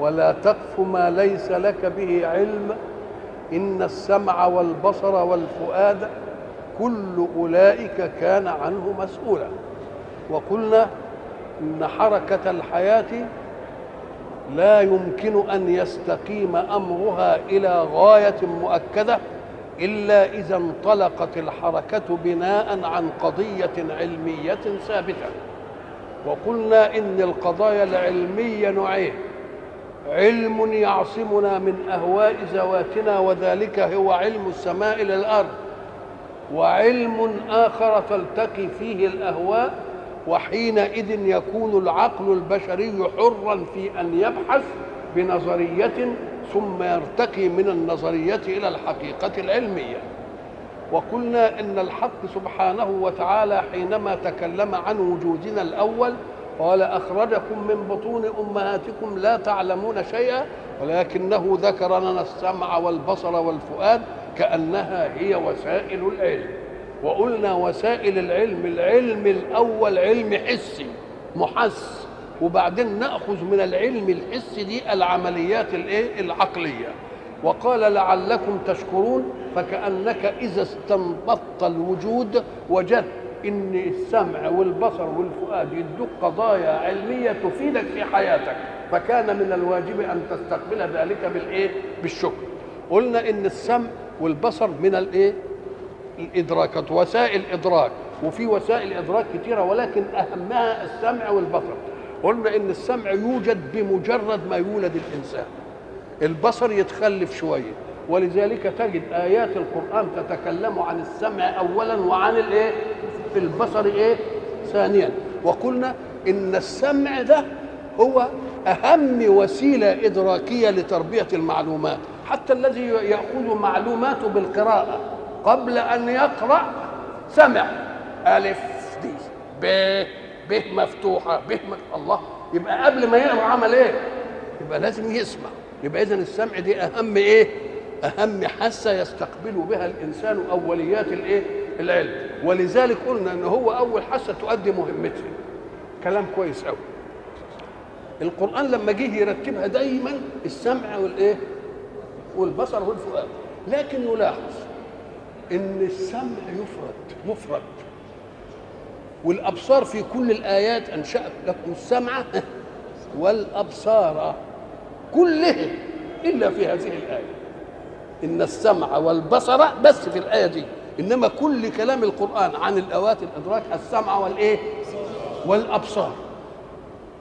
ولا تقف ما ليس لك به علم. إن السمع والبصر والفؤاد كل أولئك كان عنه مسؤولا. وقلنا إن حركة الحياة لا يمكن أن يستقيم أمرها إلى غاية مؤكدة إلا إذا انطلقت الحركة بناء عن قضية علمية ثابتة. وقلنا إن القضايا العلمية نوعين علم يعصمنا من أهواء ذواتنا وذلك هو علم السماء للأرض وعلم آخر تلتقي فيه الأهواء وحينئذ يكون العقل البشري حرا في أن يبحث بنظرية ثم يرتقي من النظرية إلى الحقيقة العلمية. وقلنا إن الحق سبحانه وتعالى حينما تكلم عن وجودنا الأول قال أخرجكم من بطون أمهاتكم لا تعلمون شيئا ولكنه ذكر لنا السمع والبصر والفؤاد كأنها هي وسائل العلم. وقلنا وسائل العلم العلم الأول علم حسي محس. وبعدين نأخذ من العلم الحسي دي العمليات الإيه؟ العقلية. وقال لعلكم تشكرون فكأنك إذا استنبطت الوجود وجدت ان السمع والبصر والفؤاد يدوك قضايا علمية تفيدك في حياتك. فكان من الواجب أن تستقبل ذلك بالإيه؟ بالشكر. قلنا إن السمع والبصر من الإيه؟ الإدراكات وسائل إدراك. وفي وسائل إدراك كثيره ولكن أهمها السمع والبصر. قلنا إن السمع يوجد بمجرد ما يولد الإنسان. البصر يتخلف شوية. ولذلك تجد آيات القرآن تتكلم عن السمع اولا وعن الإيه؟ في البصر إيه؟ ثانيا. وقلنا إن السمع ده هو أهم وسيلة إدراكية لتربية المعلومات. حتى الذي يأخذ معلوماته بالقراءة قبل أن يقرأ سمع. ألف دي ب ب مفتوحة ب الله يبقى قبل ما يقرأ عمل إيه؟ يبقى لازم يسمع. يبقى اذا السمع دي أهم إيه؟ أهم حاسة يستقبل بها الإنسان أوليات الإيه؟ العلم. ولذلك قلنا إن هو أول حاسة تؤدي مهمتها. كلام كويس قوي القرآن لما جه يرتبها دايما السمع والإيه؟ والبصر والفؤاد. لكن يلاحظ إن السمع يفرد مفرد والأبصار في كل الآيات أنشأت لكم السمع والأبصار كلهم إلا في هذه الآية. إن السمع والبصر بس في الآية دي. إنما كل كلام القرآن عن الأوات الأدراك السمع والإيه؟ والأبصار.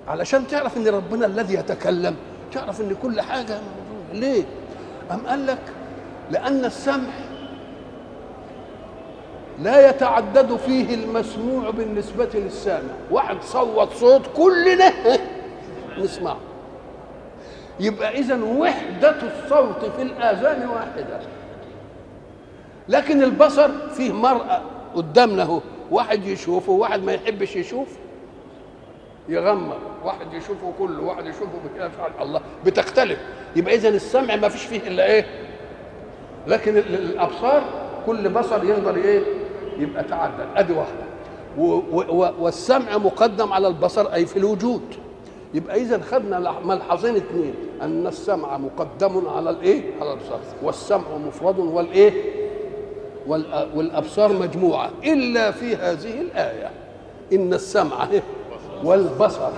علشان تعرف إن ربنا الذي يتكلم تعرف إن كل حاجة ليه؟ أم قال لك لأن السمع لا يتعدد فيه المسموع بالنسبة للسامع. واحد صوت صوت كلنا. نسمعه. يبقى إذا وحدة الصوت في الآذان واحدة. لكن البصر فيه مرأة قدامنا أهو واحد يشوفه وواحد ما يحبش يشوف. يغمض واحد يشوفه كله واحد يشوفه بكده الله بتختلف. يبقى اذا السمع ما فيش فيه إلا إيه؟ لكن الأبصار كل بصر يقدر إيه؟ يبقى تعدد أدي واحدة. والسمع مقدم على البصر أي في الوجود. يبقى اذا خدنا ملحظين اثنين أن السمع مقدم على الإيه؟ على الأبصار. والسمع مفرد والإيه؟ والأبصار مجموعة. إلا في هذه الآية. إن السمع والبصر.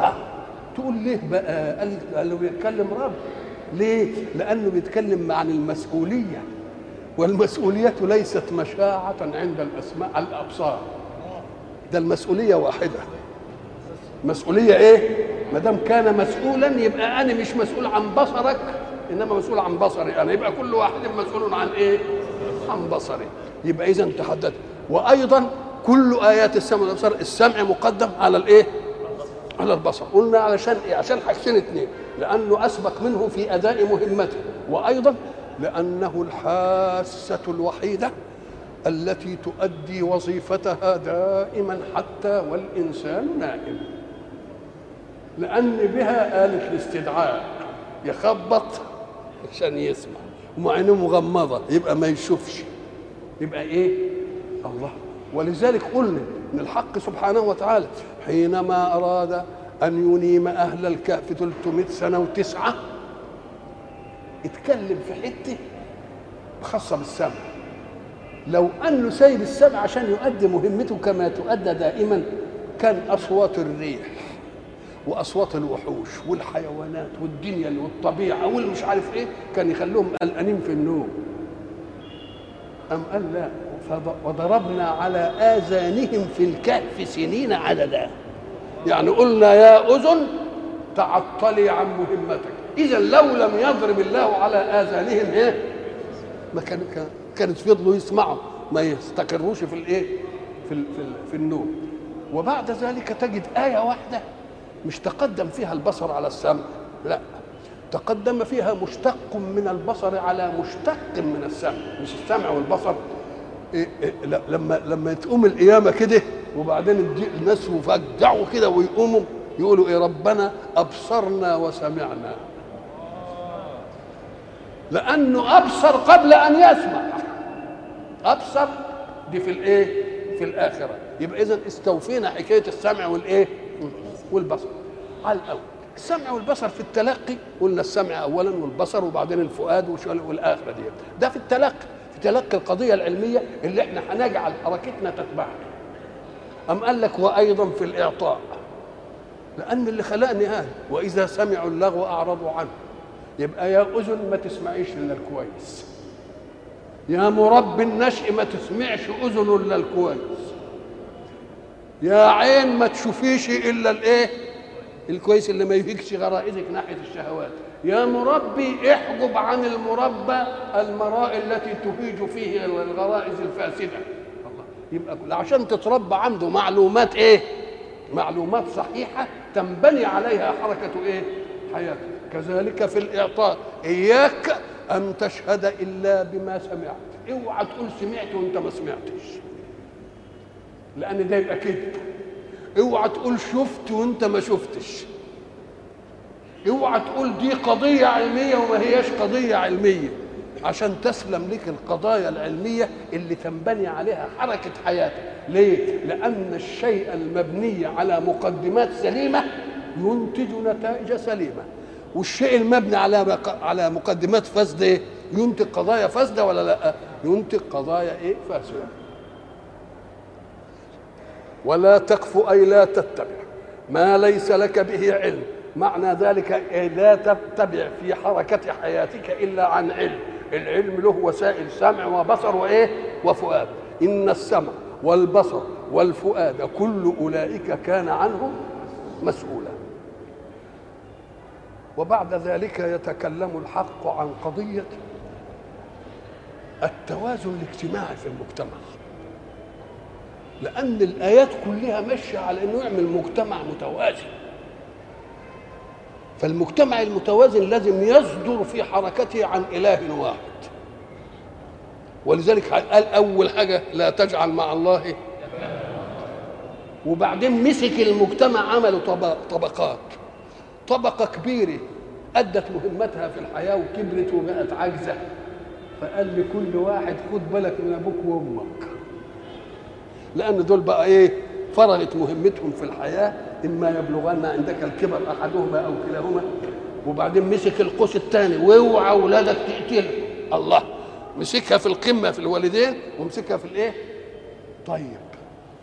تقول ليه بقى؟ قال له بيتكلم رب. ليه؟ لأنه بيتكلم عن المسؤولية. والمسؤولية ليست مشاعة عند الأسماء الأبصار. ده المسؤولية واحدة. مسؤولية إيه؟ ما دام كان مسؤولا يبقى أنا مش مسؤول عن بصرك إنما مسؤول عن بصري أنا. يبقى كل واحد مسؤول عن إيه؟ عن بصري. يبقى اذا تحدد. وأيضا كل آيات السمع والأبصار السمع مقدم على الإيه؟ على البصر. قلنا علشان إيه؟ عشان حاجتين اثنين لأنه أسبق منه في أداء مهمته. وأيضا لأنه الحاسة الوحيدة التي تؤدي وظيفتها دائما حتى والإنسان نائم. لأن بها آلة الاستدعاء. يخبط عشان يسمع. ومع عينه مغمضة يبقى ما يشوفش. يبقى إيه؟ الله. ولذلك قلنا إن الحق سبحانه وتعالى حينما أراد أن ينيم أهل الكهف 300 سنة وتسعة اتكلم في حتة خاصة بالسمع. لو أنه سايب السمع عشان يؤدي مهمته كما تؤدى دائما كان أصوات الريح. وأصوات الوحوش والحيوانات والدنيا والطبيعة والمش عارف إيه كان يخلوهم قلقانين في النوم. أم قال لا وضربنا على آذانهم في الكهف سنين عددا. يعني قلنا يا أذن تعطلي عن مهمتك. إذا لو لم يضرب الله على آذانهم إيه؟ ما كان كانت فضلوا يسمعوا ما يستقروش في الإيه؟ في في, ال في النوم. وبعد ذلك تجد آية واحدة مش تقدم فيها البصر على السمع لا. تقدم فيها مشتق من البصر على مشتق من السمع مش السمع والبصر. إيه إيه لما لما تقوم القيامة كده وبعدين الناس يفجعوا كده ويقوموا يقولوا إيه ربنا أبصرنا وسمعنا. لأنه أبصر قبل أن يسمع. أبصر دي في الإيه؟ في الآخرة. يبقى اذا استوفينا حكاية السمع والإيه؟ والبصر. على الأول السمع والبصر في التلقي قلنا السمع اولا والبصر وبعدين الفؤاد والآخرة دي. ده في التلقي. في تلقي القضية العلمية اللي إحنا هنجعل حركتنا تتبعها أم قال لك وأيضا في الإعطاء. لأن اللي خلقني هذا وإذا سمعوا اللغو أعرضوا عنه. يبقى يا أذن ما تسمعيش إلا الكويس. يا مربي النشء ما تسمعش أذن إلا الكويس. يا عين ما تشوفيش إلا الإيه؟ الكويس اللي ما يهيكش غرائزك ناحية الشهوات. يا مربي احجب عن المربى المراء التي تهيج فيه الغرائز الفاسدة. الله يبقى عشان تتربى عنده معلومات إيه؟ معلومات صحيحة تنبني عليها حركة إيه؟ حياته. كذلك في الإعطاء. إياك أن تشهد إلا بما سمعت. اوعى تقول سمعت وأنت ما سمعتش. لأن ده يبقى كذب اوعى تقول شفت وانت ما شفتش اوعى تقول دي قضية علمية وما هياش قضية علمية عشان تسلم لك القضايا العلمية اللي تنبني عليها حركة حياتك ليه؟ لأن الشيء المبني على مقدمات سليمة ينتج نتائج سليمة والشيء المبني على على مقدمات فاسدة ينتج قضايا فاسدة ولا لأ؟ ينتج قضايا إيه؟ فاسدة ولا تقف أي لا تتبع. ما ليس لك به علم. معنى ذلك لا تتبع في حركة حياتك إلا عن علم. العلم له وسائل سمع وبصر وإيه؟ وفؤاد. إن السمع والبصر والفؤاد كل أولئك كان عنه مسؤولا. وبعد ذلك يتكلم الحق عن قضية التوازن الاجتماعي في المجتمع. لأن الآيات كلها ماشية على إنه يعمل مجتمع متوازن. فالمجتمع المتوازن لازم يصدر في حركته عن إله واحد. ولذلك قال أول حاجة لا تجعل مع الله. وبعدين مسك المجتمع عملوا طبقات. طبقة كبيرة أدت مهمتها في الحياة وكبرت وبقت عاجزة. فقال لكل واحد خد بالك من أبوك وأمك. لأن دول بقى إيه؟ فرغت مهمتهم في الحياة إما يبلغن عندك الكبر أحدهما أو كلاهما وبعدين مسك القوس الثاني وأوعى أولادك تقتله. الله مسكها في القمة في الوالدين ومسكها في الإيه؟ طيب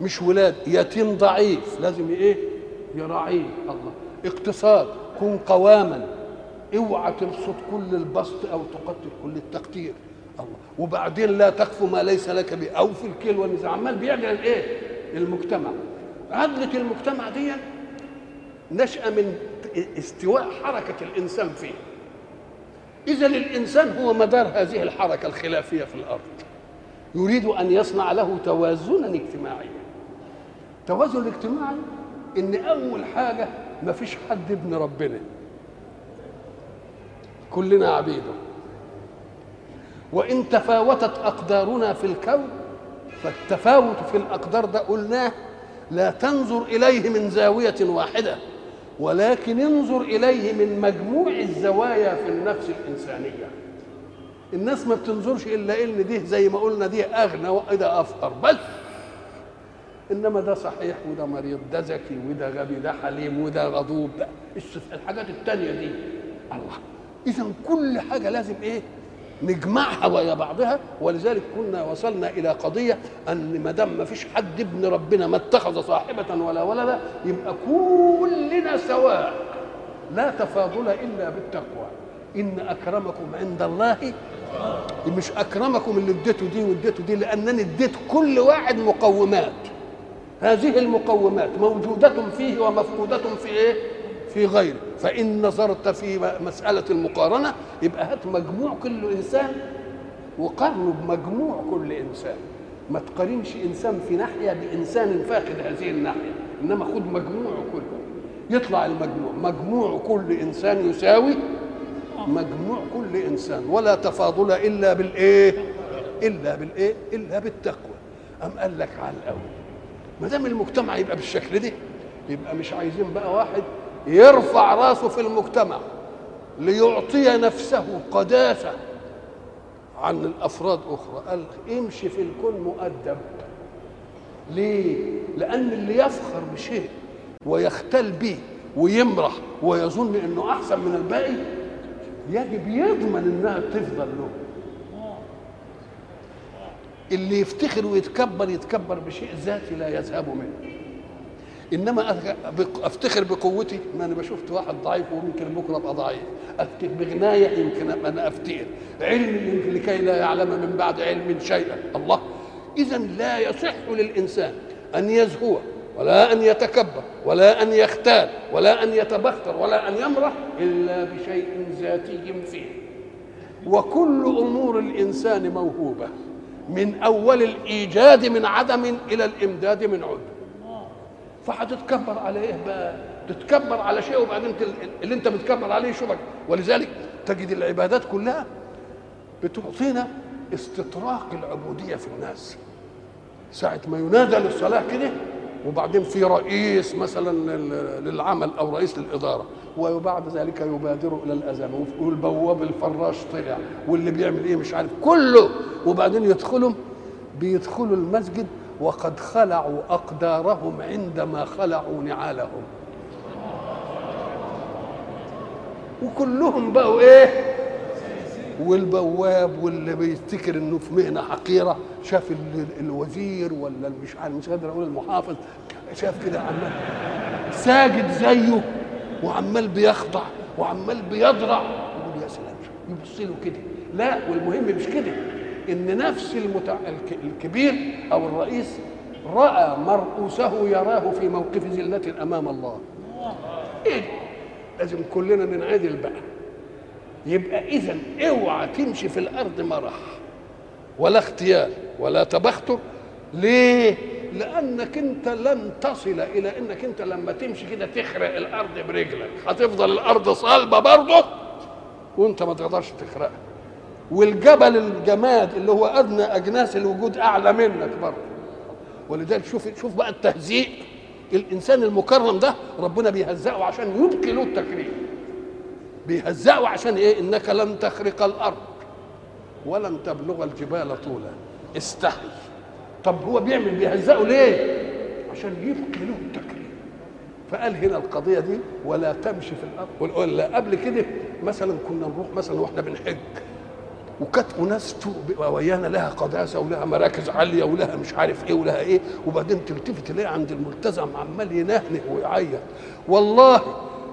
مش ولاد يتيم ضعيف لازم إيه؟ يراعيه. الله اقتصاد كن قواما. اوعى تبسط كل البسط أو تقتل كل التقتير. الله. وبعدين لا تخف ما ليس لك به. أو في الكيل والنزاع عمال بيعدل الايه المجتمع. عدلة المجتمع دي نشأة من استواء حركة الإنسان فيه. إذا الإنسان هو مدار هذه الحركة الخلافية في الأرض. يريد أن يصنع له توازنا اجتماعيا. التوازن الاجتماعي إن أول حاجة ما فيش حد ابن ربنا. كلنا عبيده. وإن تفاوتت أقدارنا في الكون فالتفاوت في الأقدار ده قلناه لا تنظر إليه من زاوية واحدة ولكن انظر إليه من مجموع الزوايا في النفس الإنسانية. الناس ما بتنظرش إلا إن دي زي ما قلنا دي أغنى وده أفقر بس! إنما ده صحيح وده مريض ده ذكي وده غبي ده حليم وده غضوب الحاجات التانية دي. الله! اذا كل حاجة لازم إيه؟ نجمعها ويا بعضها ولذلك كنا وصلنا إلى قضية أن ما دام ما فيش حد ابن ربنا ما اتخذ صاحبة ولا ولدا يبقى كلنا سواء لا تفاضل إلا بالتقوى. إن أكرمكم عند الله مش أكرمكم اللي اديته دي واديته دي لانني اديت كل واحد مقومات. هذه المقومات موجودة فيه ومفقودة في إيه؟ في غيره. فإن نظرت في مسألة المقارنة يبقى هات مجموع كل إنسان وقارنه بمجموع كل إنسان. ما تقارنش إنسان في ناحية بإنسان فاقد هذه الناحية إنما خد مجموع كله. يطلع المجموع. مجموع كل إنسان يساوي مجموع كل إنسان. ولا تفاضل إلا بالإيه؟ إلا بالإيه؟ إلا بالتقوى. أم قال لك على الأول ما دام المجتمع يبقى بالشكل ده يبقى مش عايزين بقى واحد يرفع راسه في المجتمع ليعطي نفسه قداسة عن الأفراد أخرى. قال امشي في الكون مؤدب. ليه؟ لأن اللي يفخر بشيء ويختل به ويمرح ويظن إنه أحسن من الباقي يجب يضمن إنها تفضل له. اللي يفتخر ويتكبر يتكبر بشيء ذاتي لا يذهب منه. إنما أفتخر بقوتي ما أنا بشوفت واحد ضعيف ويمكن بكرة أبقى ضعيف. افتخر بغناية يمكن أنا افتقر علم لكي لا يعلم من بعد علم شيئا. الله. اذا لا يصح للإنسان أن يزهو ولا أن يتكبر ولا أن يختال ولا أن يتبختر ولا أن يمرح إلا بشيء ذاتي فيه. وكل أمور الإنسان موهوبة من أول الإيجاد من عدم إلى الإمداد من عدم. فهتتكبر على إيه بقى تتكبر على شيء وبعدين اللي انت بتكبر عليه شبك ولذلك تجد العبادات كلها بتعطينا استطراق العبودية في الناس. ساعة ما ينادى للصلاة كده وبعدين في رئيس مثلا للعمل أو رئيس للإدارة. وبعد ذلك يبادر إلى الأذان. والبواب الفراش طلع. واللي بيعمل إيه مش عارف. كله. وبعدين يدخلوا بيدخلوا المسجد وقد خلعوا أقدارهم عندما خلعوا نعالهم. وكلهم بقوا إيه؟ والبواب واللي بيفتكر إنه في مهنة حقيرة شاف الوزير ولا مش مش قادر أقول المحافظ شاف كده عمال ساجد زيه وعمال بيخضع وعمال بيضرع. يقول يا سلام يبص له كده. لا والمهم مش كده. إن نفس المتع... الكبير أو الرئيس رأى مرؤوسه يراه في موقف ذلة أمام الله. إيه؟ لازم كلنا ننعدل بقى. يبقى إذا اوعى تمشي في الأرض مرح ولا اختيال ولا تبختر. ليه؟ لأنك أنت لن تصل إلى إنك أنت لما تمشي كده تخرق الأرض برجلك. هتفضل الأرض صلبة برضه وأنت ما تقدرش تخرقها. والجبل الجماد اللي هو أدنى أجناس الوجود أعلى منك برضه. ولذلك شوف شوف بقى التهزيء. الإنسان المكرم ده ربنا بيهزئه عشان يبقي له التكريم. بيهزئه عشان إيه؟ إنك لن تخرق الأرض ولن تبلغ الجبال طولا. استحي طب هو بيعمل بيهزئه ليه؟ عشان يبقي له التكريم. فقال هنا القضية دي ولا تمشي في الأرض. ولا قبل كده مثلا كنا نروح مثلا وإحنا بنحج. وكانت أناس ويانا لها قداسة ولها مراكز عالية ولها مش عارف إيه ولها إيه وبعدين تلتفت تلاقي عند الملتزم عمال ينهنه ويعيط. والله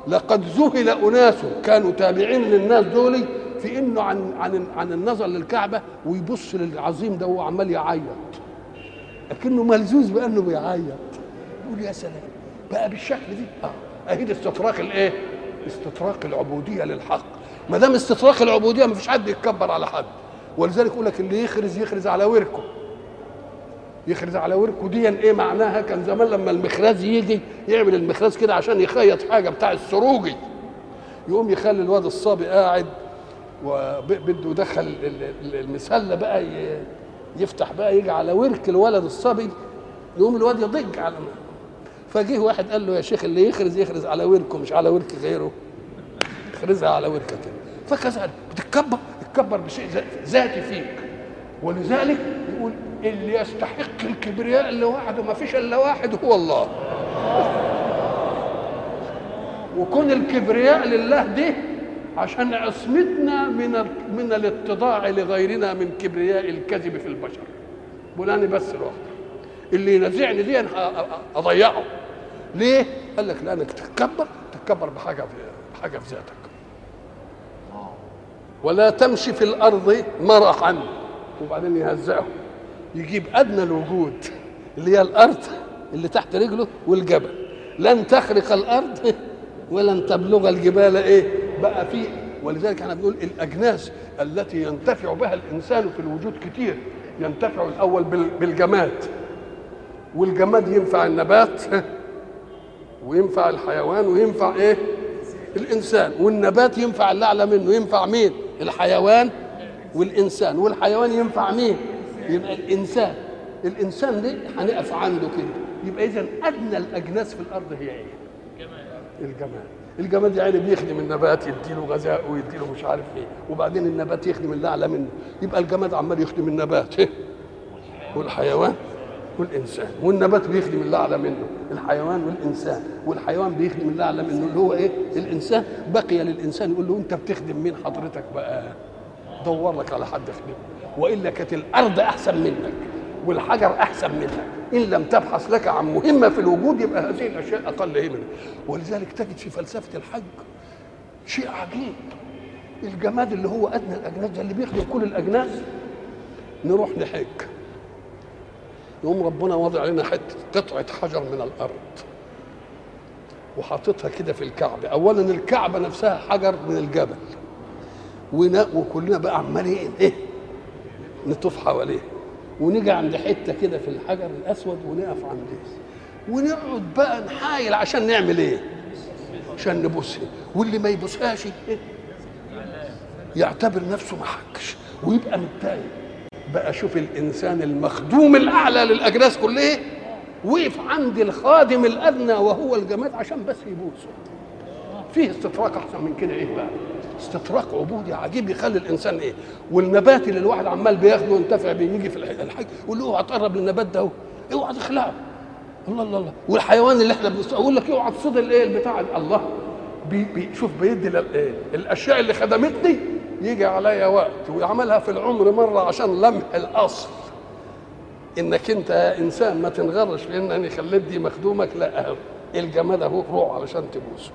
لقد ذهل أناس كانوا تابعين للناس دول في إنه عن عن عن النظر للكعبة ويبص للعظيم ده وهو عمال يعيط. لكنه ملزوز بأنه بيعيط. يقول يا سلام بقى بالشكل دي؟ آه. أهي استطراق الإيه؟ استطراق العبودية للحق. ما دام استطراق العبودية ما فيش حد يتكبر على حد. ولذلك يقول لك اللي يخرز يخرز على وركه يخرز على وركه دي إيه معناها؟ كان زمان لما المخراز يجي يعمل المخراز كده عشان يخيط حاجة بتاع السروجي. يقوم يخلي الواد الصبي قاعد وبده يدخل ال- ال- ال- المسلة بقى يفتح بقى يجي على ورك الولد الصبي يقوم الواد يضج على فجه واحد قال له يا شيخ اللي يخرز يخرز على وركه مش على ورك غيره. اخرزها على وركك فكذلك بتتكبر تتكبر بشيء ذا- ذاتي فيك. ولذلك يقول اللي يستحق الكبرياء لوحده ما فيش إلا واحد هو الله. وكون الكبرياء لله دي عشان عصمتنا من من الاتضاع لغيرنا من كبرياء الكذب في البشر. بولاني بس لوحده اللي ينازعني دي أضيعه. ليه؟ قال لك لأنك تتكبر تتكبر بحاجة في بحاجة في ذاتك. ولا تمشي في الأرض مرحا وبعدين يهزعه. يجيب أدنى الوجود اللي هي الأرض اللي تحت رجله والجبل. لن تخرق الأرض ولن تبلغ الجبال. إيه؟ بقى في ولذلك إحنا بنقول الأجناس التي ينتفع بها الإنسان في الوجود كتير. ينتفع الأول بال- بالجماد. والجماد ينفع النبات وينفع الحيوان وينفع إيه؟ الإنسان. والنبات ينفع اللي اعلى منه. ينفع مين؟ الحيوان والإنسان والحيوان ينفع مين؟ يبقى الإنسان. الإنسان دي هنقف عنده كده. يبقى اذا أدنى الأجناس في الأرض هي إيه؟ الجماد الجماد يعني بيخدم النبات يديله غذاء ويديله مش عارف إيه. وبعدين النبات يخدم اللي اعلى منه. يبقى الجماد عمال يخدم النبات. والحيوان. والإنسان والنبات بيخدم اللي اعلى منه الحيوان والإنسان والحيوان بيخدم اللي اعلى منه اللي هو إيه؟ الإنسان. بقي للإنسان يقول له أنت بتخدم مين؟ حضرتك بقى. دور لك على حد يخدمه والا كانت الأرض أحسن منك والحجر أحسن منك. إن لم تبحث لك عن مهمة في الوجود يبقى هذه الأشياء أقل همه ولذلك تجد في فلسفة الحج شيء عجيب. الجماد اللي هو أدنى الاجناس ده اللي بيخدم كل الاجناس نروح نحج. يقوم ربنا وضع لنا حتة قطعة حجر من الأرض. وحاططها كده في الكعبة. اولا الكعبة نفسها حجر من الجبل. وكلنا بقى عمالين إيه نطوف حواليه ونيجي عند حتة كده في الحجر الأسود ونقف عنديه ونقعد بقى نحايل عشان نعمل إيه؟ عشان نبوسها واللي ما يبوسهاش إيه؟ يعتبر نفسه ما حجش. ويبقى متضايق. بقى شوف الإنسان المخدوم الأعلى للأجناس كلها وقف عند الخادم الأدنى وهو الجماد عشان بس يبوسه. فيه استطراق أحسن من كده إيه بقى؟ استطراق عبودي عجيب يخلي الإنسان إيه؟ والنبات اللي الواحد عمال بياخده وينتفع بيه يجي في الح- الحج يقول له اوعى تقرب للنبات ده اوعى تخلعه. الله الله الله. والحيوان اللي إحنا أقول لك اوعى تصيد الإيه؟ البتاع. الله. بي بي شوف بيدي إيه؟ الأشياء اللي خدمتني يجي عليا وقت ويعملها في العمر مرة عشان لمح الأصل. إنك أنت يا إنسان ما تنغرش في انني خليت دي مخدومك لا اهو الجماد اهو روح علشان تبوسه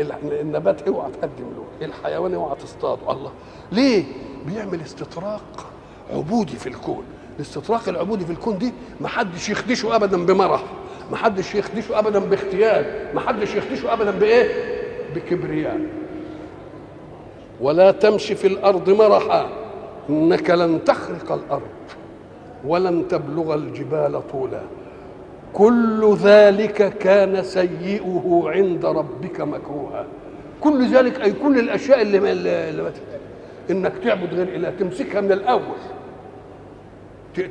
ال- النبات اوعى تقدم له. الحيوان اوعى تصطاده. الله. ليه؟ بيعمل استطراق عبودي في الكون. الاستطراق العبودي في الكون دي ما حدش يخدشه ابدا بمرح. ما حدش يخدشه ابدا باختيار. ما حدش يخدشه ابدا بإيه؟ بكبرياء. ولا تمشي في الأرض مرحا إنك لن تخرق الأرض ولن تبلغ الجبال طولا. كل ذلك كان سيئه عند ربك مكروها. كل ذلك أي كل الأشياء اللي, اللي إنك تعبد غير إله تمسكها من الأول.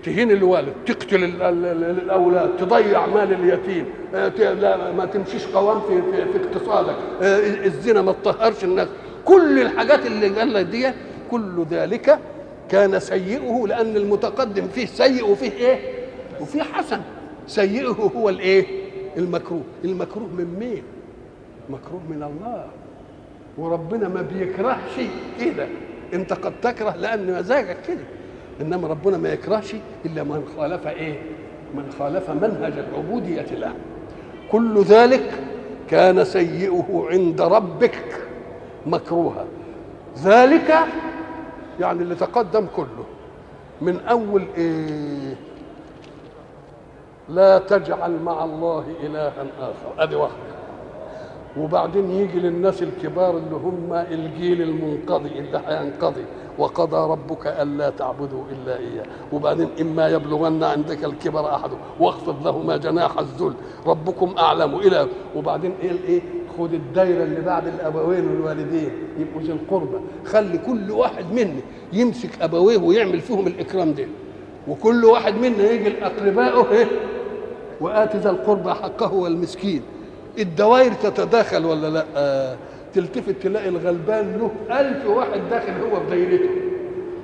تهين الوالد تقتل ال- ال- ال- الأولاد تضيع مال اليتيم. آه، ما تمشيش قوام في, في, في اقتصادك. آه، الزنا ما تطهرش الناس. كل الحاجات اللي قال لك دي كل ذلك كان سيئه لأن المتقدم فيه سيء وفيه إيه؟ وفيه حسن. سيئه هو الإيه؟ المكروه. المكروه من مين؟ مكروه من الله. وربنا ما بيكرهش كده. أنت قد تكره لأن مزاجك كده. إنما ربنا ما يكرهش إلا من خالف إيه؟ من خالف منهج العبودية له. كل ذلك كان سيئه عند ربك. مكروها ذلك يعني اللي تقدم كله من أول إيه؟ لا تجعل مع الله إلها آخر. ادي واحدة. وبعدين يجي للناس الكبار اللي هم الجيل المنقضي اللي هينقضي. وقضى ربك ألا تعبدوا إلا إياه. وبعدين إما يبلغن عندك الكبر احدهم واخفض لهما جناح الذل. ربكم أعلم. إلى وبعدين إيه الايه خد الدايرة اللي بعد الأبوين والوالدين يبقوا ذي القربى خلي كل واحد منا يمسك أبويه ويعمل فيهم الإكرام ده وكل واحد منا يجي لأقربائه إيه؟ وآت ذا القربى حقه والمسكين. الدوائر تتداخل ولا لأ؟ آه تلتفت تلاقي الغلبان له ألف واحد داخل هو في دايرته.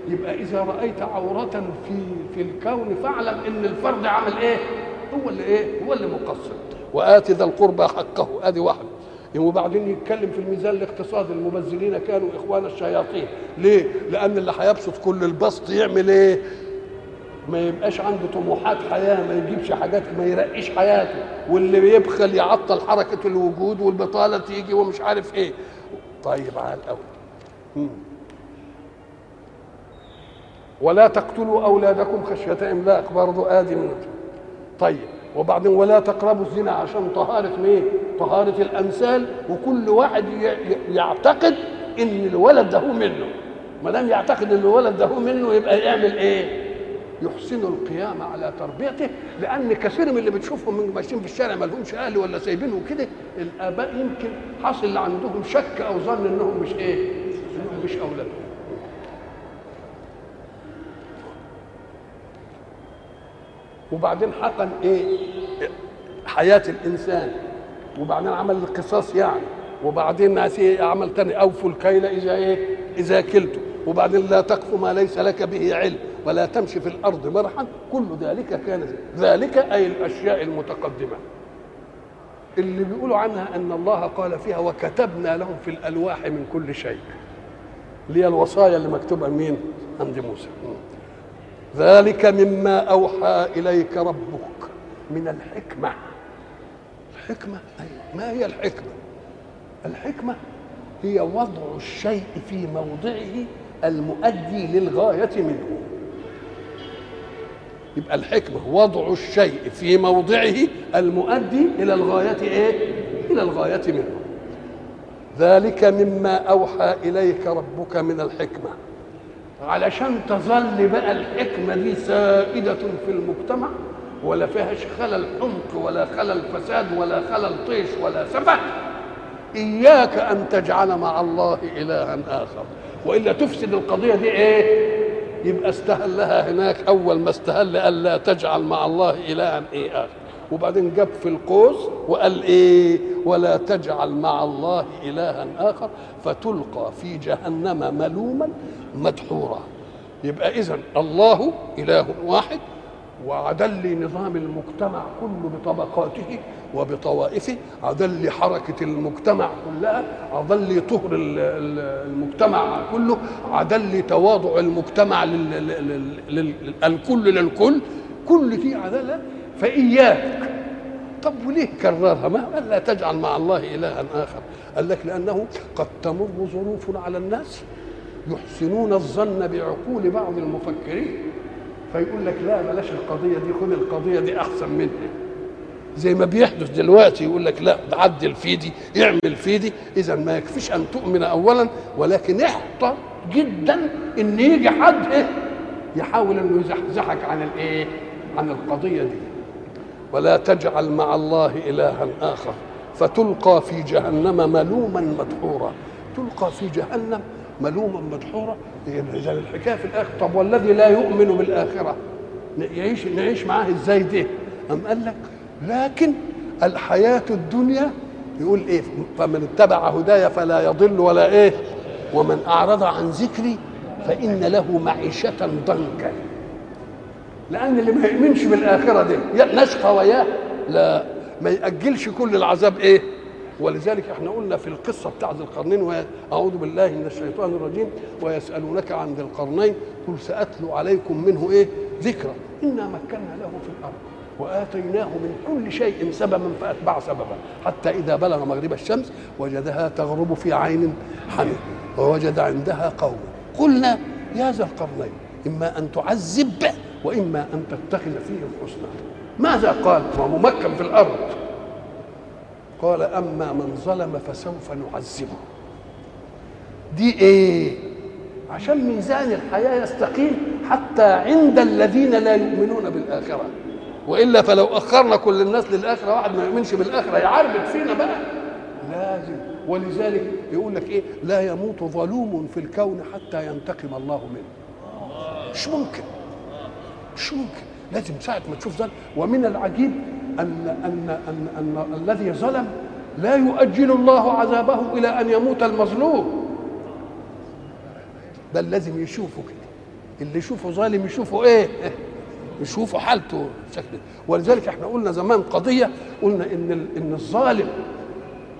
يبقى إذا رأيت عورة في في الكون فاعلم إن الفرد عمل إيه؟ هو اللي إيه؟ هو اللي مقصر. وآت ذا القربى حقه. ادي واحدة وبعدين يتكلم في الميزان الاقتصادي المبذلين كانوا إخوان الشياطين. ليه؟ لأن اللي هيبسط كل البسط يعمل إيه؟ ما يبقاش عنده طموحات حياة ما يجيبش حاجات ما يرقيش حياته. واللي بيبخل يعطل حركة الوجود والبطالة تيجي ومش عارف إيه. طيب على الأول. ولا تقتلوا أولادكم خشية إملاق برضه آدي من طيب. وبعدين ولا تقربوا الزنا عشان طهارة مين؟ طهارة الأمثال وكل واحد يعتقد إن الولد ده هو منه ما دام يعتقد إن الولد ده هو منه يبقى يعمل إيه؟ يحسن القيام على تربيته لأن كثير من اللي بتشوفهم من ماشيين في الشارع ما لهمش أهل ولا سايبينهم كده الآباء يمكن حصل عندهم شك أو ظن إنهم مش إيه؟ إنهم مش أولادهم وبعدين حقن إيه؟ حياة الإنسان. وبعدين عمل القصاص يعني. وبعدين عمل تاني. أوفوا الكيل إذا إيه؟ إذا كلته وبعدين لا تقف ما ليس لك به علم. ولا تمشي في الأرض مرحا. كل ذلك كان ذلك أي الأشياء المتقدمة. اللي بيقولوا عنها أن الله قال فيها وكتبنا لهم في الألواح من كل شيء. اللي هي الوصايا اللي مكتوبة مين؟ عند موسى. ذلك مما أوحى إليك ربك من الحكمة. الحكمة ما هي الحكمة؟ الحكمة هي وضع الشيء في موضعه المؤدي للغاية منه. يبقى الحكمة وضع الشيء في موضعه المؤدي إلى الغاية إيه؟ إلى الغاية منه. ذلك مما أوحى إليك ربك من الحكمة. علشان تظل بقى الحكمة دي سائدة في المجتمع ولا فيهاش خلل حمق ولا خلل فساد ولا خلل طيش ولا سفه إياك أن تجعل مع الله إلها آخر. وإلا تفسد القضية دي إيه؟ يبقى استهلها هناك أول ما استهل ألا تجعل مع الله إلها إيه آخر. وبعدين جاب في القوس وقال إيه؟ ولا تجعل مع الله إلها آخر. فتلقى في جهنم ملوما مدحورا. يبقى اذا الله إله واحد وعدل نظام المجتمع كله بطبقاته وبطوائفه عدل حركة المجتمع كلها عدل طهر المجتمع كله عدل تواضع المجتمع الكل للكل. كل دي عدالة. فإياك. طب وليه كررها؟ ما لا تجعل مع الله إلها آخر. قال لك لأنه قد تمر ظروف على الناس يحسنون الظن بعقول بعض المفكرين فيقول لك لا بلاش القضية دي خذ القضية دي أحسن منها زي ما بيحدث دلوقتي يقول لك لا عدل في دي اعمل في دي. اذا ما يكفيش أن تؤمن اولا ولكن احتر جدا إن يجي حد إيه؟ يحاول إنه يزحزحك عن الإيه؟ عن القضية دي. ولا تجعل مع الله إلها آخر فتلقى في جهنم ملوما مدحورا. تلقى في جهنم ملوما مدحورا إذا الحكاية في الآخر. طب والذي لا يؤمن بالآخرة؟ يعيش نعيش معاه إزاي ده أم قال لك لكن الحياة الدنيا يقول إيه؟ فمن اتبع هدايا فلا يضل ولا إيه؟ ومن أعرض عن ذكري فإن له معيشة ضنكا. لأن اللي ما يؤمنش بالآخرة دي نشقى وياه. لا ما يأجلش كل العذاب إيه؟ ولذلك إحنا قلنا في القصة بتاع ذي القرنين أعوذ بالله من الشيطان الرجيم ويسألونك عن ذي القرنين قل سأتلو عليكم منه إيه؟ ذكرى. إنا مكنا له في الأرض وآتيناه من كل شيء سببا فأتبع سببا حتى إذا بلغ مغرب الشمس وجدها تغرب في عين حمئ ووجد عندها قوم. قلنا يا ذا القرنين إما أن تعذب وإما أن تتخذ فيهم حسنا ماذا قال؟ وممكن في الأرض. قال أما من ظلم فسوف نعذبه. دي إيه؟ عشان ميزان الحياة يستقيم حتى عند الذين لا يؤمنون بالآخرة. وإلا فلو أخرنا كل الناس للآخرة واحد ما يؤمنش بالآخرة يعربد فينا بقى. لازم. ولذلك يقول لك إيه؟ لا يموت ظلوم في الكون حتى ينتقم الله منه. مش ممكن. مش ممكن. لازم ساعة ما تشوف ظلم ومن العجيب أن أن أن, أن الذي ظلم لا يؤجل الله عذابه إلى أن يموت المظلوم. بل لازم يشوفه كده. اللي يشوفه ظالم يشوفه إيه؟ يشوفوا حالته شكل. ولذلك إحنا قلنا زمان قضية قلنا إن إن الظالم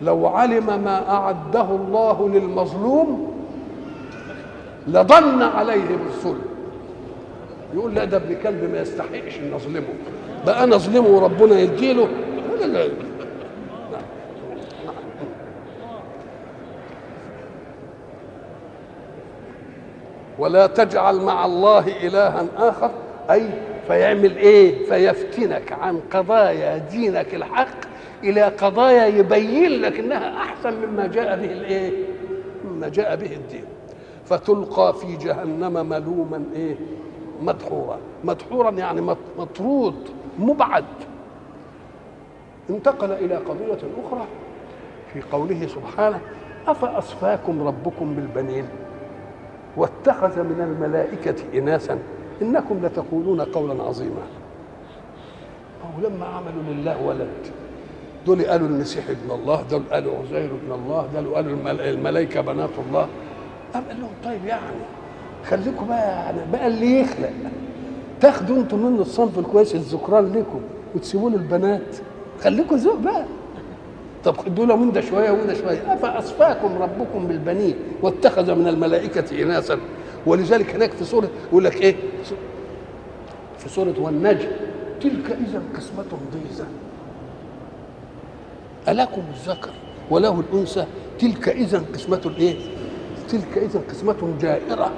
لو علم ما أعده الله للمظلوم لضن عليه بالظلم. يقول لا ده ابن كلب ما يستحقش إن أظلمه. بقى أنا أظلمه وربنا يديله. لا لا ولا تجعل مع الله إلها آخر. أي فيعمل إيه؟ فيفتنك عن قضايا دينك الحق إلى قضايا يبين لك إنها أحسن مما جاء به الإيه؟ مما جاء به الدين. فتلقى في جهنم ملوما إيه؟ مدحورا. مدحورا يعني مطرود. مبعد. انتقل إلى قضية أخرى في قوله سبحانه أفأصفاكم ربكم بالبنين واتخذ من الملائكة اناسا إنكم لتقولون قولا عظيما. أو لما عملوا لله ولد. دول قالوا المسيح ابن الله دول قالوا عزير ابن الله دول قالوا الملائكة بنات الله. قام قال لهم طيب يعني خليكم بقى يعني بقى اللي يخلق. تاخدوا أنتم منه الصنف الكويس الذكران لكم وتسيبوا البنات خليكم ذوق بقى. طب خدوا له من ده شوية ومن ده شوية افاصفاكم ربكم بالبنين واتخذ من الملائكة اناسا ولذلك هناك في سورة يقول لك إيه؟ في سورة والنجم تلك إذا قسمة ضيزى. ألكم الذكر وله الأنثى. تلك إذا قسمة الإيه؟ تلك إذا قسمة جائرة.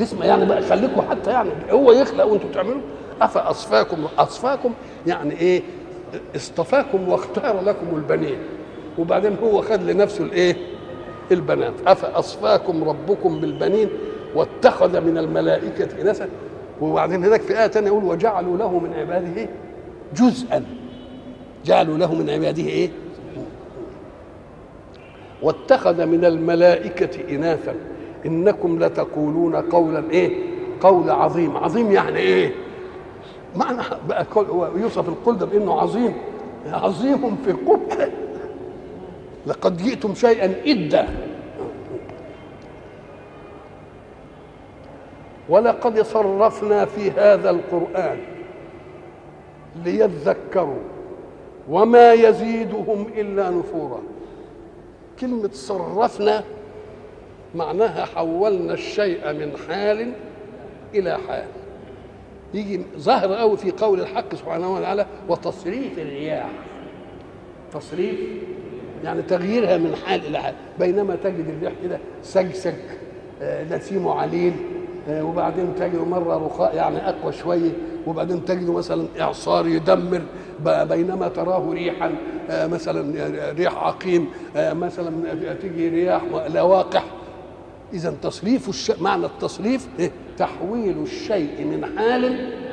قسمة يعني بقى خليكم حتى يعني هو يخلق وأنتم تعملوا أفأصفاكم أصفاكم يعني إيه؟ اصطفاكم واختار لكم البنين وبعدين هو خد لنفسه الإيه؟ البنات أفأصفاكم ربكم بالبنين واتخذ من الملائكة إناثا وبعدين هناك في آية ثانية يقول وجعلوا له من عباده جزءا جعلوا له من عباده إيه؟ واتخذ من الملائكة إناثا إنكم لتقولون قولا إيه؟ قول عظيم. عظيم يعني إيه؟ معنى بقى يوصف القول ده بأنه عظيم. عظيم في قبح. لقد جئتم شيئا إدا. ولقد صرفنا في هذا القرآن ليذكروا وما يزيدهم إلا نفورا. كلمة صرفنا معناها حولنا الشيء من حال إلى حال. يجي ظاهر قوي في قول الحق سبحانه وتعالى وتصريف الرياح. تصريف يعني تغييرها من حال إلى حال. بينما تجد الرياح كده سجسج آه نسيمه عليل آه وبعدين تجده مرة رخاء يعني أقوى شوية وبعدين تجده مثلا إعصار يدمر. بينما تراه ريحا مثلا ريح عقيم مثلا تيجي رياح لواقح. إذا تصريف الشيء معنى التصريف إيه؟ تحويل الشيء من حال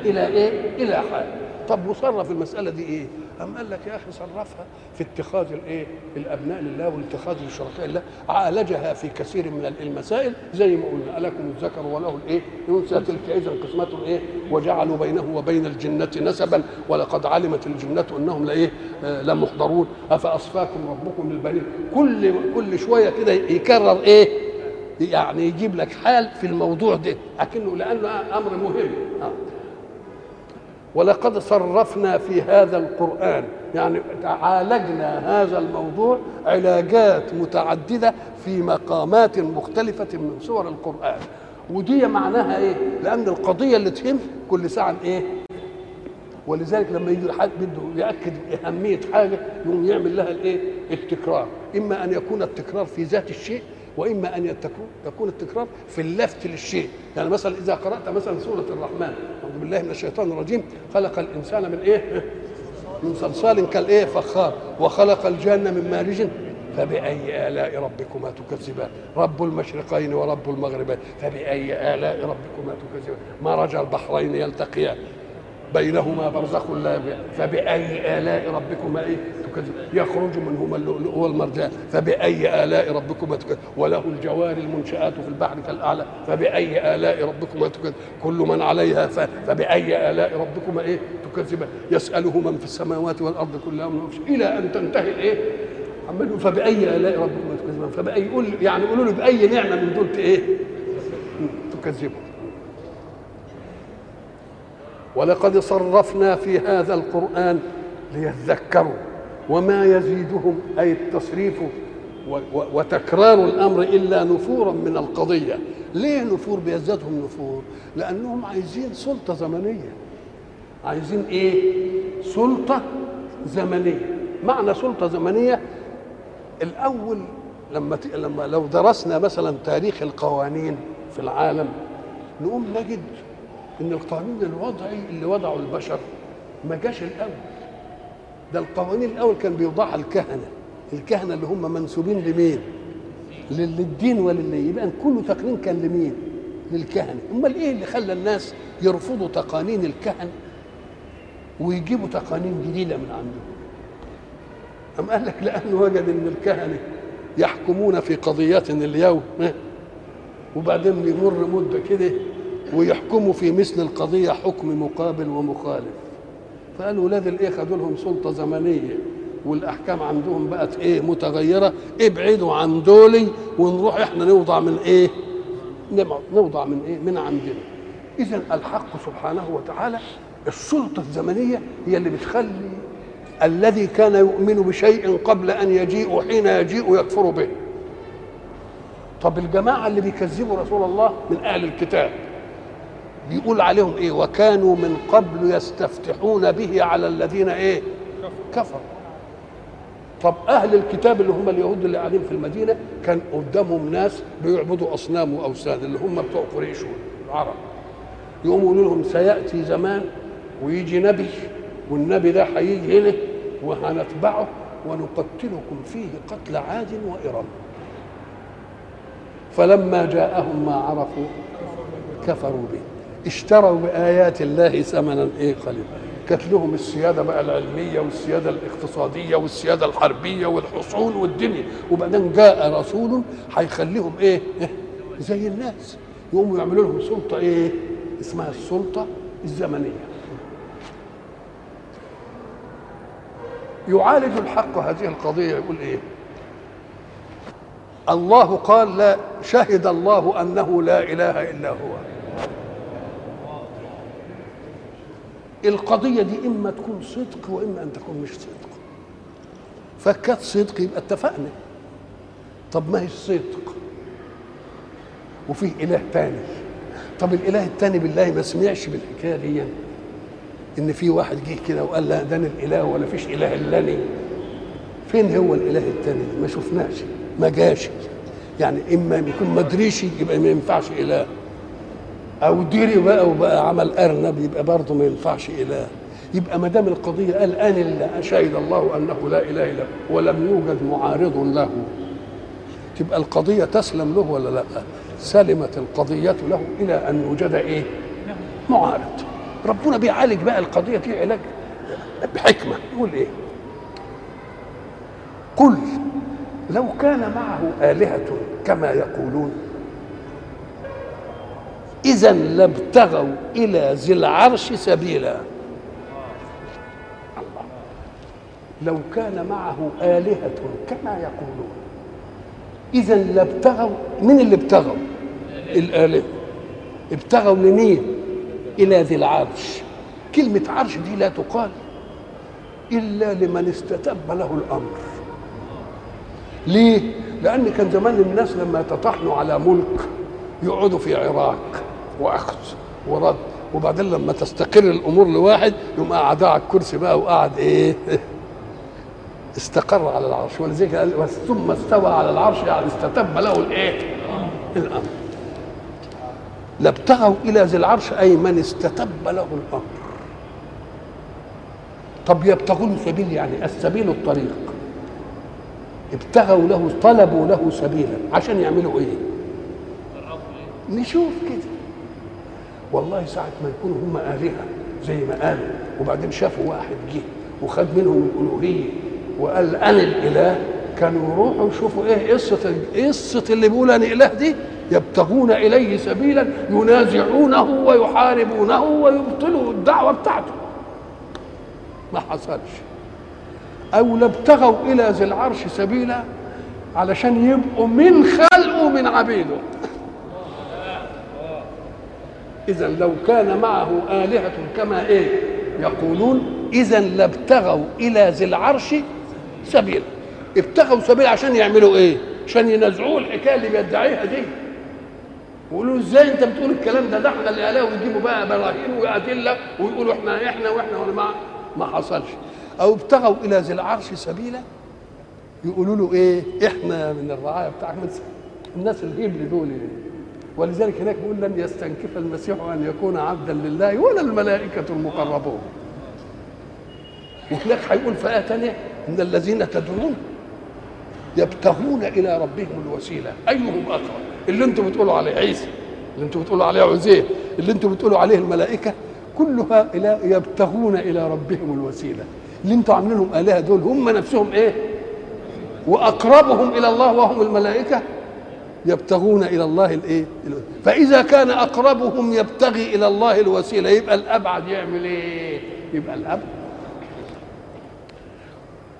إلى إيه إلى حال طب وصرف المسألة دي إيه أم قال لك يا أخي صرفها في اتخاذ الإيه؟ الأبناء لله والاتخاذ لشركاء الله عالجها في كثير من المسائل زي ما قلنا ألكم الذكر وله الإيه؟ ينسى تلك إذا قسمة الإيه؟ وجعلوا بينه وبين الجنة نسبا ولقد علمت الجنة أنهم لإيه؟ آه لمحضرون أفأصفاكم ربكم للبنين كل كل شوية كده يكرر إيه؟ يعني يجيب لك حال في الموضوع ده لكنه لأنه أمر مهم آه. ولقد صرفنا في هذا القرآن يعني عالجنا هذا الموضوع علاجات متعددة في مقامات مختلفة من صور القرآن ودي معناها إيه؟ لأن القضية اللي تهم كل ساعة إيه؟ ولذلك لما يجي حد بده يأكد أهمية حاجة يقوم يعمل لها الإيه؟ التكرار، إما أن يكون التكرار في ذات الشيء وإما أن يكون التكرار في اللفت للشيء. يعني مثلا إذا قرأت مثلا سورة الرحمن أعوذ بالله من الشيطان الرجيم خلق الإنسان من إيه؟ من صلصال كالإيه؟ فخار. وخلق الجنه من مارج. فبأي آلاء ربكما تكذبان؟ رب المشرقين ورب المغربين. فبأي آلاء ربكما تكذبان؟ مرج البحرين يلتقيان. بينهما برزخ لا فبأي آلاء ربكما إيه تكذب. يخرج منهما اللؤلؤ والمرجان فبأي آلاء ربكما تكذب. وله الجوار المنشآت في البحر كالأعلى فبأي آلاء ربكما تكذب. كل من عليها. فبأي آلاء ربكما إيه تكذبان يسأله من في السماوات والأرض كل يوم إلى أن تنتهي الإيه عمال فبأي آلاء ربكما تكذبان فبأي يقول يعني يقولوا له بأي نعمة من دول إيه؟ تكذبوا ولقد صرفنا في هذا القرآن ليذكروا وما يزيدهم أي التصريف وتكرار الأمر إلا نفورا من القضية. ليه نفور؟ بيزدادهم نفور. لأنهم عايزين سلطة زمنية. عايزين إيه؟ سلطة زمنية. معنى سلطة زمنية الأول لما لما لو درسنا مثلا تاريخ القوانين في العالم نقوم نجد إن القانون الوضعي اللي وضعه البشر ما جاش الأول. ده القوانين الأول كان بيوضعها الكهنة. الكهنة اللي هم منسوبين لمين؟ للدين ولله يبقى كله تقنين كان لمين؟ للكهنة. أمال إيه اللي خلى الناس يرفضوا تقانين الكهنه ويجيبوا تقانين جديدة من عندهم؟ أم قال لك لأنه وجد أن الكهنة يحكمون في قضيات اليوم وبعدين يمر مدة كده ويحكموا في مثل القضية حكم مقابل ومخالف. فقالوا ولاد الايه خدوا لهم سلطة زمنية والأحكام عندهم بقت إيه متغيرة. ابعدوا عن دولي ونروح إحنا نوضع من إيه نوضع من إيه من عندنا. إذا الحق سبحانه وتعالى السلطة الزمنية هي اللي بتخلي الذي كان يؤمن بشيء قبل أن يجيء حين يجيء يكفر به. طب الجماعة اللي بيكذبوا رسول الله من أهل الكتاب بيقول عليهم إيه؟ وكانوا من قبل يستفتحون به على الذين إيه؟ كفروا. طب أهل الكتاب اللي هم اليهود اللي قاعدين في المدينة كان قدامهم ناس بيعبدوا أصنام وأوثان اللي هم بتوع قريش العرب يقوموا يقولوا لهم سيأتي زمان ويجي نبي والنبي ده هيجي هنا وهنتبعه ونقتلكم فيه قتل عاد وإرم. فلما جاءهم ما عرفوا كفروا به. اشتروا بآيات الله ثمنا إيه قليلا كانت لهم السيادة بقى العلمية والسيادة الاقتصادية والسيادة الحربية والحصون والدنيا وبعدين جاء رسول هيخليهم إيه؟ زي الناس. يقوموا يعملوا لهم سلطة إيه؟ اسمها السلطة الزمنية. يعالج الحق هذه القضية يقول إيه؟ الله قال لا شهد الله أنه لا إله إلا هو. القضية دي إما تكون صدق وإما أن تكون مش صدق. فكانت صدق يبقى اتفقنا. طب ما هي الصدق وفيه إله تاني. طب الإله التاني بالله ما سمعش بالحكاية دي. إن في واحد جه كده وقال لا ده أنا الإله ولا فيش إله إلا أنا. فين هو الإله التاني؟ ما شفناش ما جاش. يعني إما يكون ما دريش يبقى ما ينفعش إله. أو دري بقى وبقى عمل أرنب يبقى برضه ما ينفعش إله. يبقى ما دام القضية قال أنا اللي شهد الله أنه لا إله إلا هو ولم يوجد معارض له. تبقى القضية تسلم له ولا لأ؟ سلمت القضية له إلى أن يوجد إيه؟ معارض. ربنا بيعالج بقى القضية دي علاج بحكمة. يقول إيه؟ قل لو كان معه آلهة كما يقولون إذا لابتغوا إلى ذي العرش سبيلا. الله. لو كان معه آلهة كما يقولون. إذا لابتغوا من اللي ابتغوا؟ الآلهة. ابتغوا لمين إلى ذي العرش. كلمة عرش دي لا تقال إلا لمن استتب له الأمر. ليه؟ لأن كان زمان الناس لما يتطحنوا على ملك يقعدوا في عراق. وأخذ ورد. وبعدين لما تستقر الأمور لواحد يقوم قعد على الكرسي بقى وقعد إيه؟ استقر على العرش. ولذلك قال ثم استوى على العرش يعني استتب له الإيه؟ الأمر. لابتغوا إلى ذي العرش أي من استتب له الأمر. طب يبتغون سبيل يعني السبيل الطريق ابتغوا له طلبوا له سبيلا. عشان يعملوا إيه؟ نشوف كده. والله ساعة ما يكونوا هم آلهة زي ما قالوا وبعدين شافوا واحد جه وخد منهم الالوهيه وقال أنا الإله. كانوا يروحوا يشوفوا إيه قصه قصه اللي بيقول أنا إله دي؟ يبتغون إليه سبيلا ينازعونه ويحاربونه ويبطلوا الدعوة بتاعته. ما حصلش. أو لابتغوا إلى ذي العرش سبيلا علشان يبقوا من خلقه من عبيده. اذا لو كان معه آلهة كما إيه يقولون اذا لابتغوا إلى ذي العرش سبيلا ابتغوا سبيل عشان يعملوا إيه؟ عشان ينازعوه الحكاية اللي بيدعيها دي. ويقولوا إزاي أنت بتقول الكلام ده؟ ده إحنا اللي ويجيبوا بقى براهين وأدلة ويقولوا إحنا إحنا وإحنا ولا ما ما حصلش. أو ابتغوا إلى ذي العرش سبيلا يقولوا له إيه؟ إحنا من الرعاية بتاعك الناس الهبل دول. ولذلك هناك بيقول لن يستنكف المسيح أن يكون عبدا لله ولا الملائكة المقربون. وهناك هيقول في ثانية إن الذين تدعون يبتغون إلى ربهم الوسيلة. أيهم أقرب؟ اللي أنتم بتقولوا عليه عيسى اللي أنتم بتقولوا عليه عزير اللي أنتم بتقولوا عليه الملائكة كلها إلى يبتغون إلى ربهم الوسيلة. اللي أنتم عاملينهم آلهة دول هم نفسهم إيه؟ وأقربهم إلى الله وهم الملائكة. يبتغون إلى الله الإيه؟ فإذا كان أقربهم يبتغي إلى الله الوسيلة يبقى الأبعد يعمل إيه؟ يبقى الأبعد.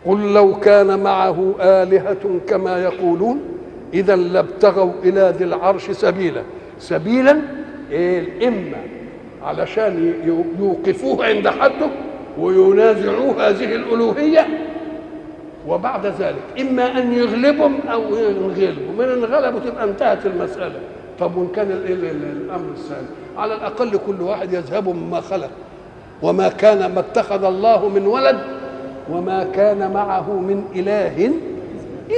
قل لو كان معه آلهة كما يقولون إذا لابتغوا إلى ذي العرش سبيلا. سبيلا إيه؟ إما علشان يوقفوه عند حده وينازعوه هذه الألوهية وبعد ذلك إما أن يغلبهم أو ينغلبوا. من انغلبوا تبقى انتهت المسألة. طب وإن كان الأمر الثاني؟ على الأقل كل واحد يذهب مما خلق. وما كان ما اتخذ الله من ولد وما كان معه من إله.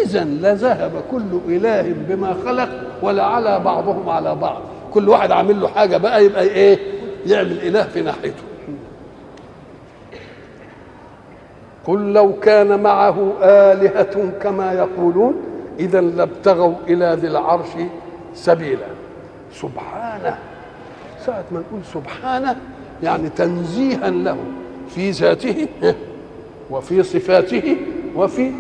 إذا لذهب كل إله بما خلق ولعلى بعضهم على بعض. كل واحد عامل له حاجة بقى يبقى إيه؟ يعمل إله في ناحيته. قل لو كان معه آلهة كما يقولون إذا لابتغوا إلى ذي العرش سبيلا. سبحانه. ساعة ما نقول سبحانه يعني تنزيها له في ذاته وفي صفاته وفي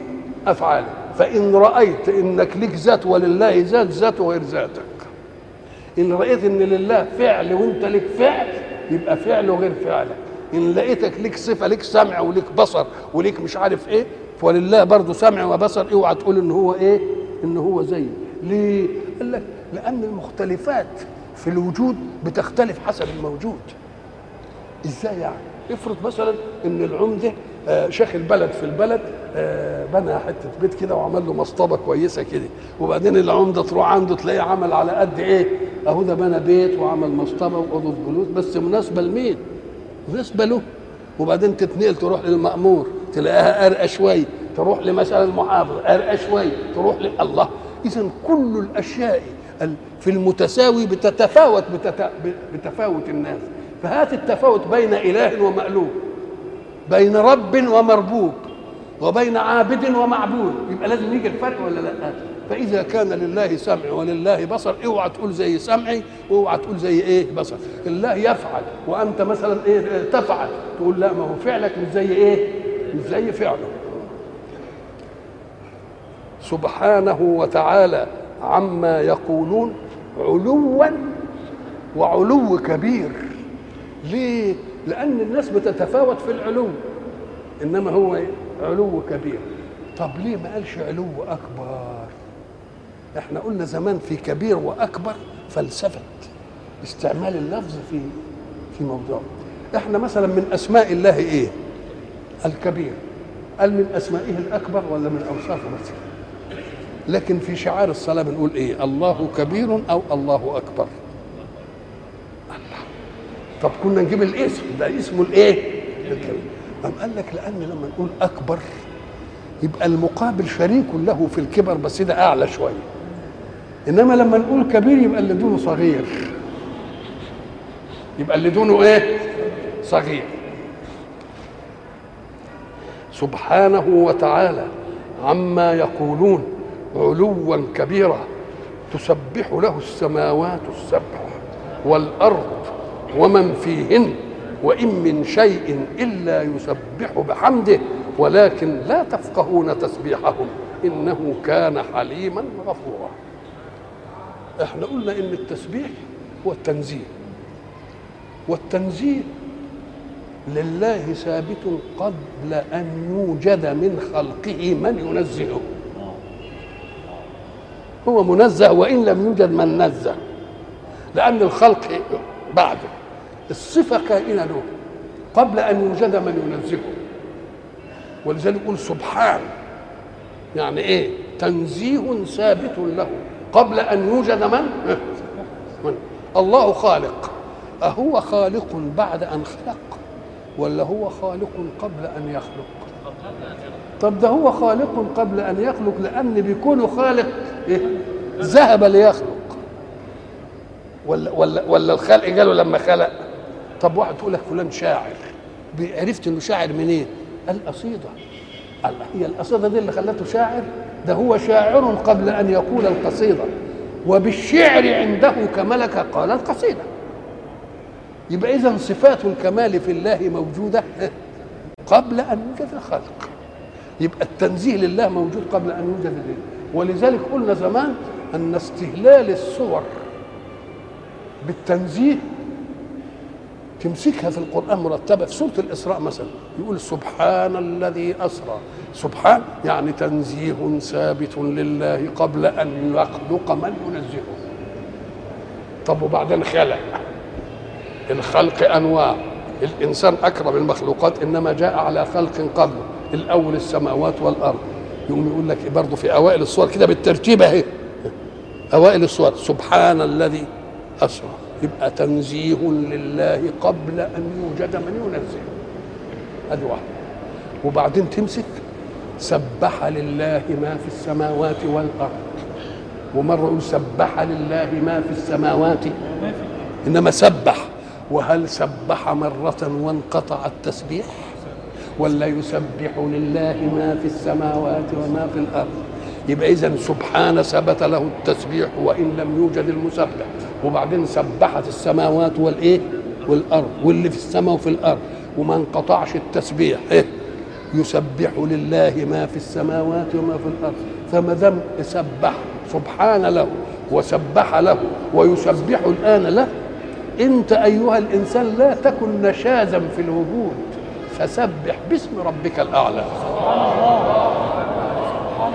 أفعاله. فإن رأيت إنك لك ذات ولله ذات ذاته غير ذاتك. إن رأيت إن لله فعل وأنت لك فعل يبقى فعله غير فعلك إن لقيتك لك صفة لك سمع ولك بصر ولك مش عارف إيه فلله برضه سمع وبصر اوعى تقول إن هو إيه؟ إن هو زيه ليه؟ قال لك لأن المختلفات في الوجود بتختلف حسب الموجود. إزاي يعني؟ افرض مثلا إن العمدة آه شيخ البلد في البلد آه بنى حتة بيت كده وعمل له مصطبة كويسة كده. وبعدين العمدة تروح عنده تلاقيه عمل على قد إيه؟ أهو ده بنى بيت وعمل مصطبة وأوضة جلوس. بس مناسبة لمين؟ مناسبه له وبعدين تتنقل تروح للمأمور تلاقيها ارقى شوية تروح لمثلا المحافظ ارقى شوية تروح ل... الله. اذا كل الأشياء في المتساوي بتتفاوت بتت... بتفاوت الناس. فهات التفاوت بين إله ومألوف بين رب ومربوب. وبين عابد ومعبود. يبقى لازم يجي الفرق ولا لا؟ فإذا كان لله سمع ولله بصر اوعى تقول زي سمعي واوعى تقول زي إيه بصر؟ الله يفعل. وأنت مثلا إيه تفعل. تقول لا ما هو فعلك مش زي إيه؟ مش زي فعله. سبحانه وتعالى عما يقولون علوا وعلو كبير. ليه؟ لأن الناس بتتفاوت في العلو. إنما هو إيه؟ علو كبير. طب ليه ما قالش علو أكبر؟ إحنا قلنا زمان في كبير وأكبر فلسفة استعمال اللفظ في في موضوع. إحنا مثلا من أسماء الله إيه؟ الكبير. قال من أسمائه الأكبر ولا من أوصافه بس؟ لكن في شعار الصلاة بنقول إيه؟ الله كبير أو الله أكبر. الله. طب كنا نجيب الاسم ده اسمه الإيه؟ الكبير. أم قال لك لأن لما نقول أكبر يبقى المقابل شريك له في الكبر بس ده أعلى شوية. إنما لما نقول كبير يبقى اللي دونه صغير. يبقى اللي دونه إيه؟ صغير. سبحانه وتعالى عما يقولون علوا كبيرا تسبح له السماوات السبع والأرض ومن فيهن وإن من شيء إلا يسبح بحمده ولكن لا تفقهون تسبيحهم إنه كان حليما غفورا. إحنا قلنا إن التسبيح هو التنزيه. والتنزيه لله ثابت قبل أن يوجد من خلقه من ينزهه هو منزه وإن لم يوجد من نزه لأن الخلق بعده. الصفة كائنة له قبل أن يوجد من ينزهه. ولذلك يقول سبحان يعني إيه؟ تنزيه ثابت له. قبل أن يوجد من, من؟ الله خالق. أهو خالق بعد أن خلق ولا هو خالق قبل أن يخلق؟ طب ده هو خالق قبل أن يخلق لأن بيكون خالق إيه؟ ذهب ليخلق. ولا ولا ولا الخلق جاله لما خلق؟ طب واحد تقول لك فلان شاعر. عرفت إنه شاعر منين؟ القصيدة. الله هي القصيدة دي اللي خلته شاعر؟ ده هو شاعر قبل أن يقول القصيدة. وبالشعر عنده كملكة قال القصيدة. يبقى إذا صفات الكمال في الله موجودة قبل أن يوجد الخلق. يبقى التنزيه لله موجود قبل أن يوجد الله ولذلك قلنا زمان أن استهلال الصور بالتنزيه تمسكها في القرآن مرتبة. في سورة الإسراء مثلا يقول سبحان الذي أسرى. سبحان يعني تنزيه ثابت لله قبل أن يخلق من ينزهه. طب وبعدين خلق. الخلق أنواع. الإنسان أكرم المخلوقات إنما جاء على خلق قبله الأول السماوات والأرض. يقوم يقول لك برضه في أوائل الصور كده بالترتيب أهي. أوائل الصور. سبحان الذي أسرى. يبقى تنزيه لله قبل أن يوجد من ينزه. هذه واحدة وبعدين تمسك سبح لله ما في السماوات والأرض. ومرة سبح لله ما في السماوات؟ إنما سبح. وهل سبح مرة وانقطع التسبيح؟ ولا يسبح لله ما في السماوات وما في الأرض. يبقى إذا سبحان ثبت له التسبيح وإن لم يوجد المسبح. وبعدين سبحت السماوات والإيه؟ والأرض واللي في السماء وفي الأرض. وما انقطعش التسبيح. إيه؟ يسبح لله ما في السماوات وما في الأرض. فما دام سبح سبحان له وسبح له ويسبح الآن له أنت أيها الإنسان لا تكن نشازا في الوجود. فسبح باسم ربك الأعلى.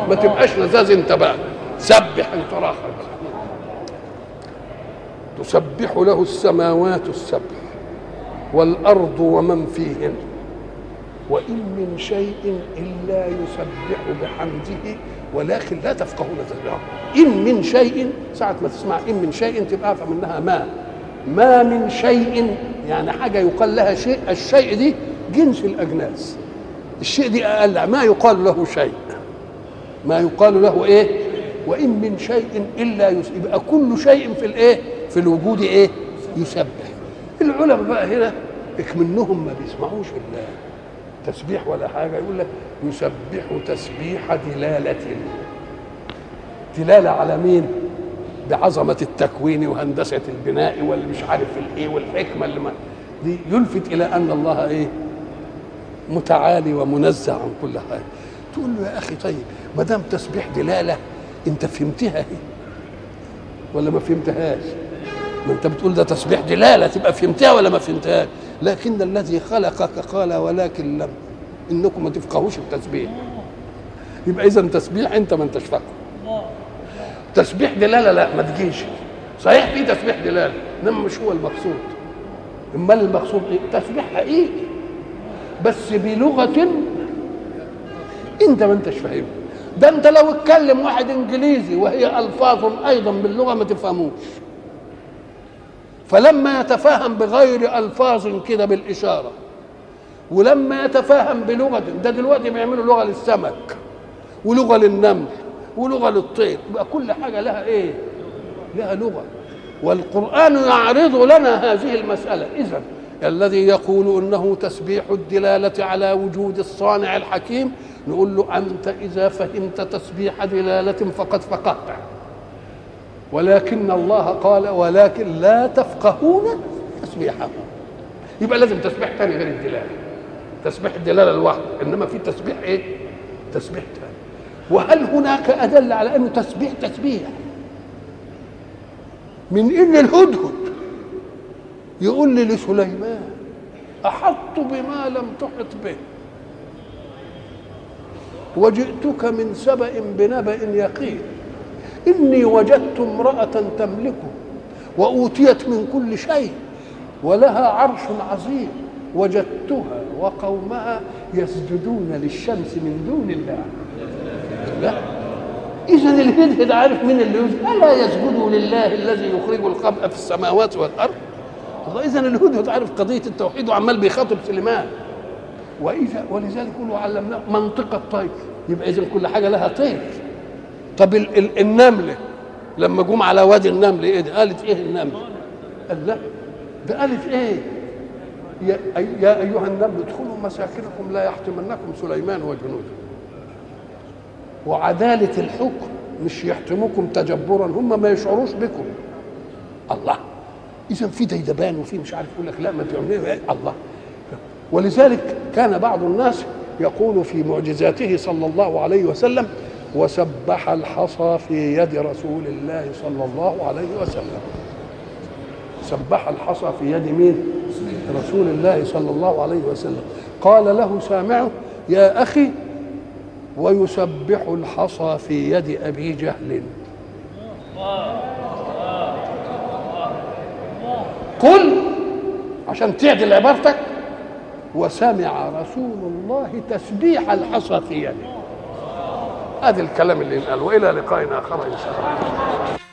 ما تبقاش نزاز أنت بقى. سبح انت راخر تسبح له السماوات السبع والأرض ومن فيهن. وإن من شيء إلا يسبح بحمده ولكن لا تفقهون تسبيحه إن من شيء ساعة ما تسمع إن من شيء تبقى أفهم إنها ما. ما من شيء يعني حاجة يقال لها شيء الشيء دي جنس الأجناس. الشيء دي أقل ما يقال له شيء. ما يقال له إيه؟ وإن من شيء إلا يبقى كل شيء في الإيه؟ في الوجود إيه؟ يسبح. العلماء بقى هنا منهم ما بيسمعوش التسبيح ولا حاجة يقول لك يسبح تسبيح دلالة. دلالة على مين؟ بعظمة التكوين وهندسة البناء واللي مش عارف الإيه والحكمة اللي ما دي يلفت إلى أن الله إيه؟ متعالي ومنزه عن كل حاجة تقول له يا أخي طيب ما دام تسبيح دلالة أنت فهمتها إيه؟ ولا ما فهمتهاش؟ ما أنت بتقول ده تسبيح دلالة تبقى فهمتها ولا ما فهمتهاش؟ لكن الذي خلقك قال ولكن لم. إنكم ما تفقهوش التسبيح. يبقى اذا تسبيح أنت ما أنتش فاهمه تسبيح دلالة لا ما تجيش. صحيح في تسبيح دلالة إنما مش هو المقصود. أمال المقصود إيه؟ تسبيح حقيقي. بس بلغة أنت ما أنتش فاهمها. ده أنت لو اتكلم واحد إنجليزي وهي ألفاظ أيضا باللغة ما تفهموش. فلما يتفاهم بغير ألفاظ كده بالإشارة ولما يتفاهم بلغة ده دلوقتي بيعملوا لغة للسمك ولغة للنمل ولغة للطير يبقى كل حاجة لها إيه؟ لها لغة. والقرآن يعرض لنا هذه المسألة. إذا الذي يقول إنه تسبيح الدلالة على وجود الصانع الحكيم نقول له أنت إذا فهمت تسبيح دلالة فقد فقهته ولكن الله قال ولكن لا تفقهون تسبيحهم يبقى لازم تسبيح تاني غير الدلاله تسبيح الدلاله لوحده إنما في تسبيح إيه؟ تسبيح تاني. وهل هناك أدلة على أنه تسبيح تسبيح؟ من إن الهدهد؟ يقول لي لسليمان أحط بما لم تحط به. وجئتك من سبأ بنبأ يقين. إني وجدت امرأة تملكه وأوتيت من كل شيء ولها عرش عظيم وجدتها وقومها يسجدون للشمس من دون الله. لا. إذا الهدهد عارف مين اللي يسجد ألا يسجدوا لله الذي يخرج الخبأ في السماوات والأرض. إذا الهدهد عارف قضية التوحيد وعمال بيخاطب سليمان. وإذا ولذلك يقولوا علمناه منطق الطير. يبقى اذا كل حاجة لها طير. طب ال ال النمله لما جم على وادي النمل إيه ده؟ قالت إيه النمله قال لا. ده قالت إيه؟ يا, يا أيها النمل ادخلوا مساكنكم لا يحتمنكم سليمان وجنوده وعدالة الحكم مش يحتموكم تجبرا هم ما يشعروش بكم. الله. اذا في ديدبان وفي مش عارف يقول لك لا ما تعملوا إيه؟ الله. ولذلك كان بعض الناس يقول في معجزاته صلى الله عليه وسلم وسبح الحصى في يد رسول الله صلى الله عليه وسلم. سبح الحصى في يد مين؟ رسول الله صلى الله عليه وسلم. قال له سامعه يا أخي ويسبح الحصى في يد أبي جهل. قل عشان تعدل عبارتك. وسمع رسول الله تسبيح الحصى في يده. هذا الكلام اللي قال وإلى لقاء آخر إن شاء الله.